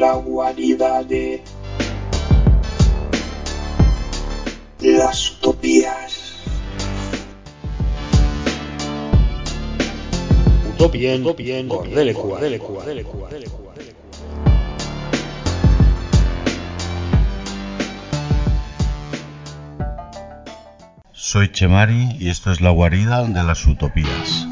La guarida de las utopías. Utopien, utopien. Soy Chemari y esto es la guarida de las utopías.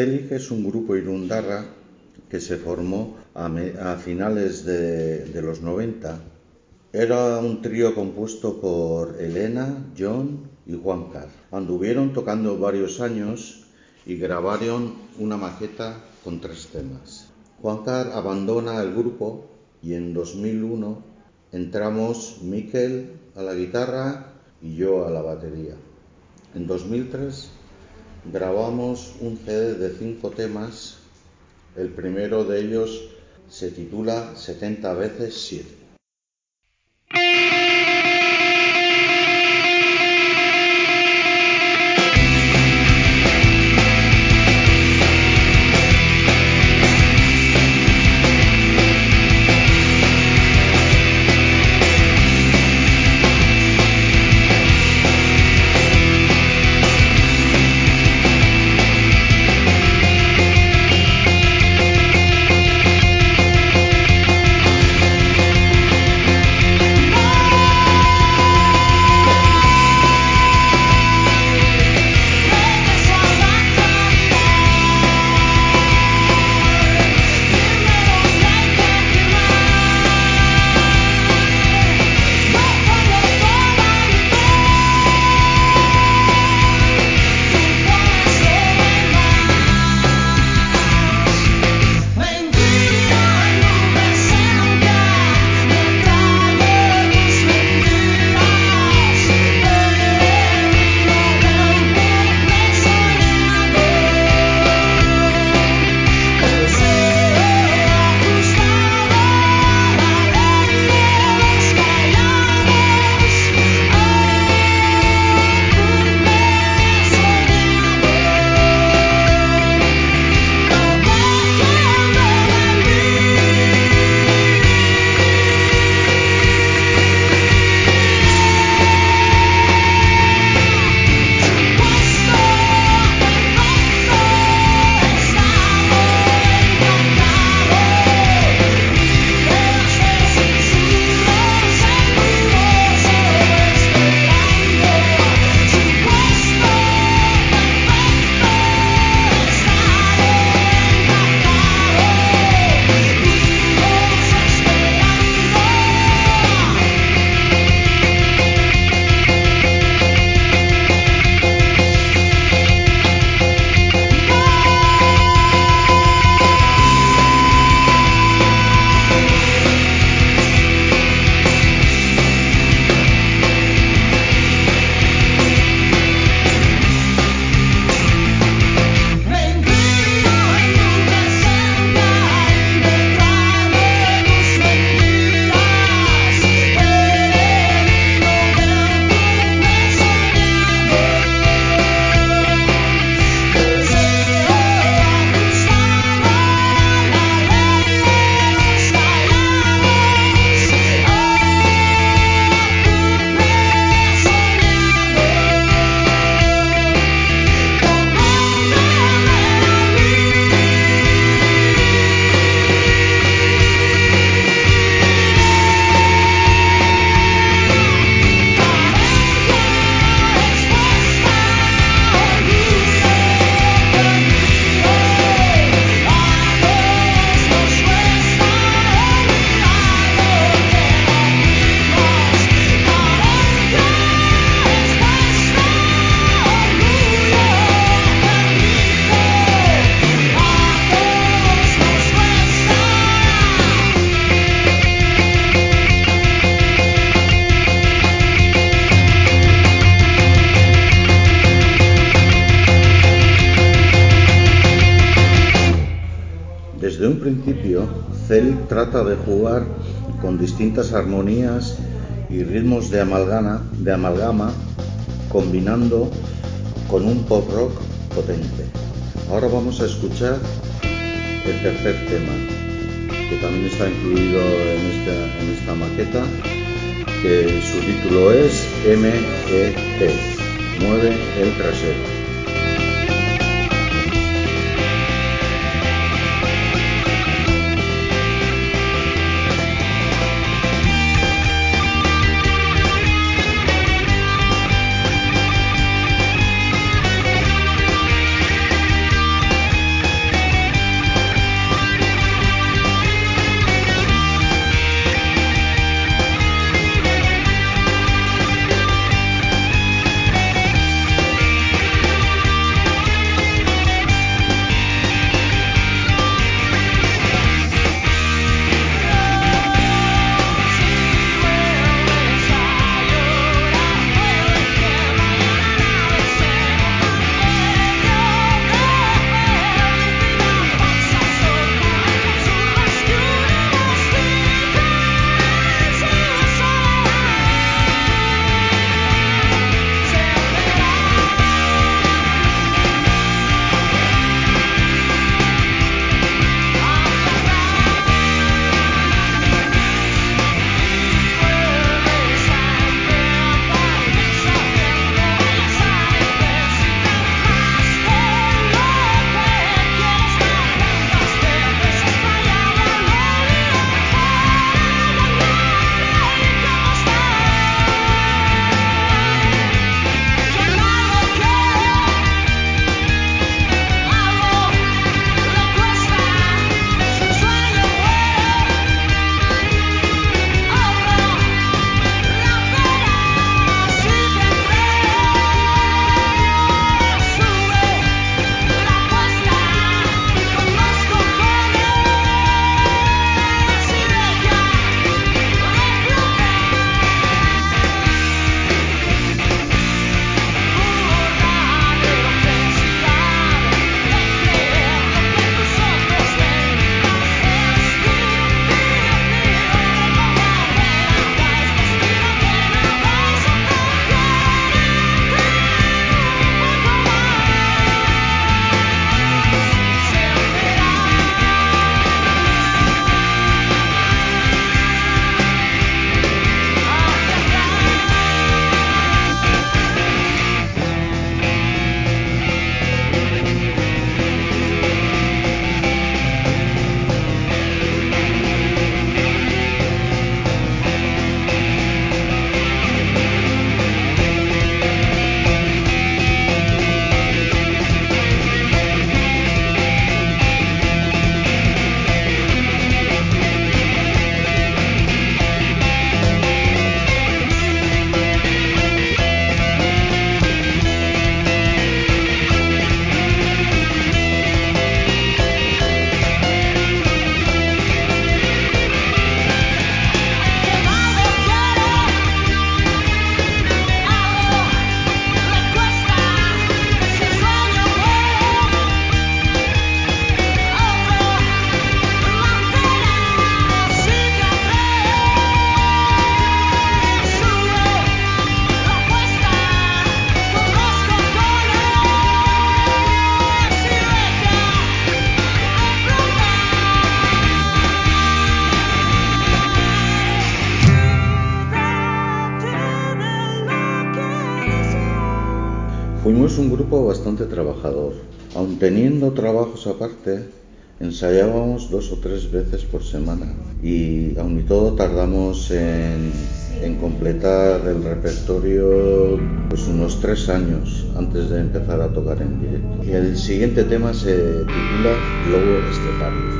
Celig es un grupo irundarra que se formó a, finales de, de, los 90. Era un trío compuesto por Elena, John y Juan Carr. Anduvieron tocando varios años y grabaron una maqueta con tres temas. Juan Carr abandona el grupo y en 2001 entramos Miquel a la guitarra y yo a la batería. En 2003 grabamos un CD de cinco temas. El primero de ellos se titula 70 veces 7. Principio, Cell trata de jugar con distintas armonías y ritmos de amalgama, combinando con un pop rock potente. Ahora vamos a escuchar el tercer tema, que también está incluido en esta, en esta maqueta, que su título es MET, Mueve el trasero. Trabajos aparte, ensayábamos dos o tres veces por semana y aun y todo tardamos en, completar el repertorio pues unos tres años antes de empezar a tocar en directo. Y el siguiente tema se titula Lobo Estepario.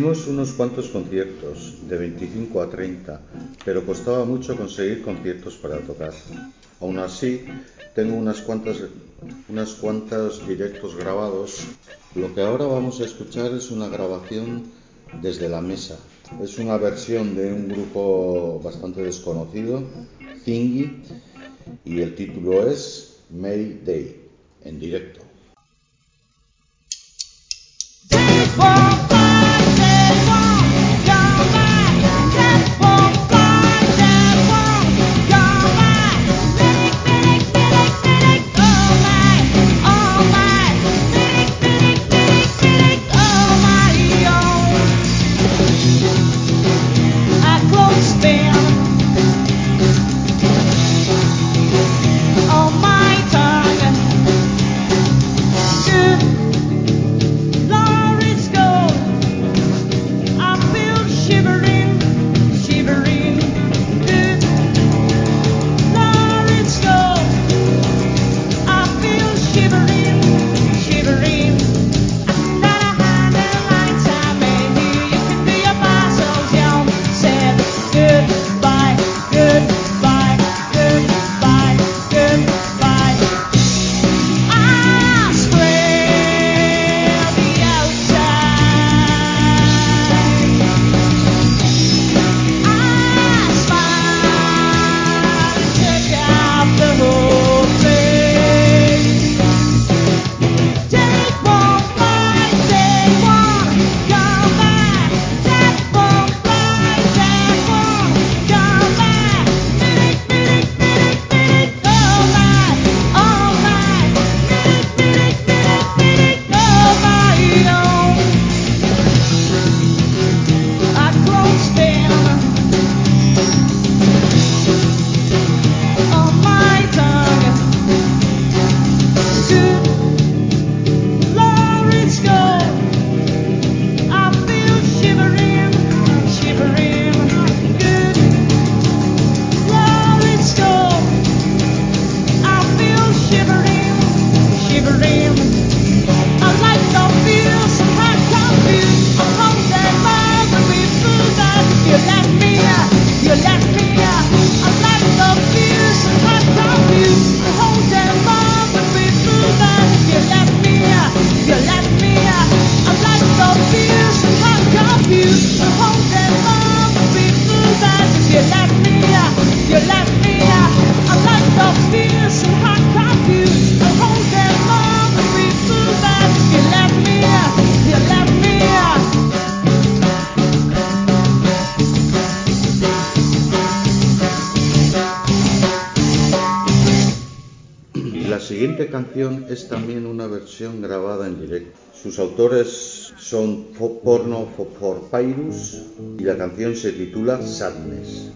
Hicimos unos cuantos conciertos, de 25 a 30, pero costaba mucho conseguir conciertos para tocar. Aún así, tengo unas cuantas, unas cuantas directos grabados. Lo que ahora vamos a escuchar es una grabación desde la mesa. Es una versión de un grupo bastante desconocido, Thingy, y el título es May Day, en directo. Canción es también una versión grabada en directo. Sus autores son Porno for Pyrus y la canción se titula Sadness.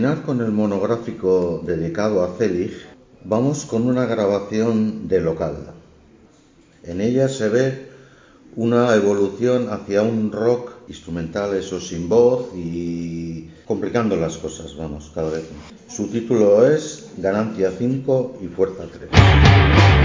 Terminar con el monográfico dedicado a Celig, vamos con una grabación de local. En ella se ve una evolución hacia un rock instrumental, eso sin voz y complicando las cosas, vamos, cada vez. Su título es Ganancia 5 y Fuerza 3.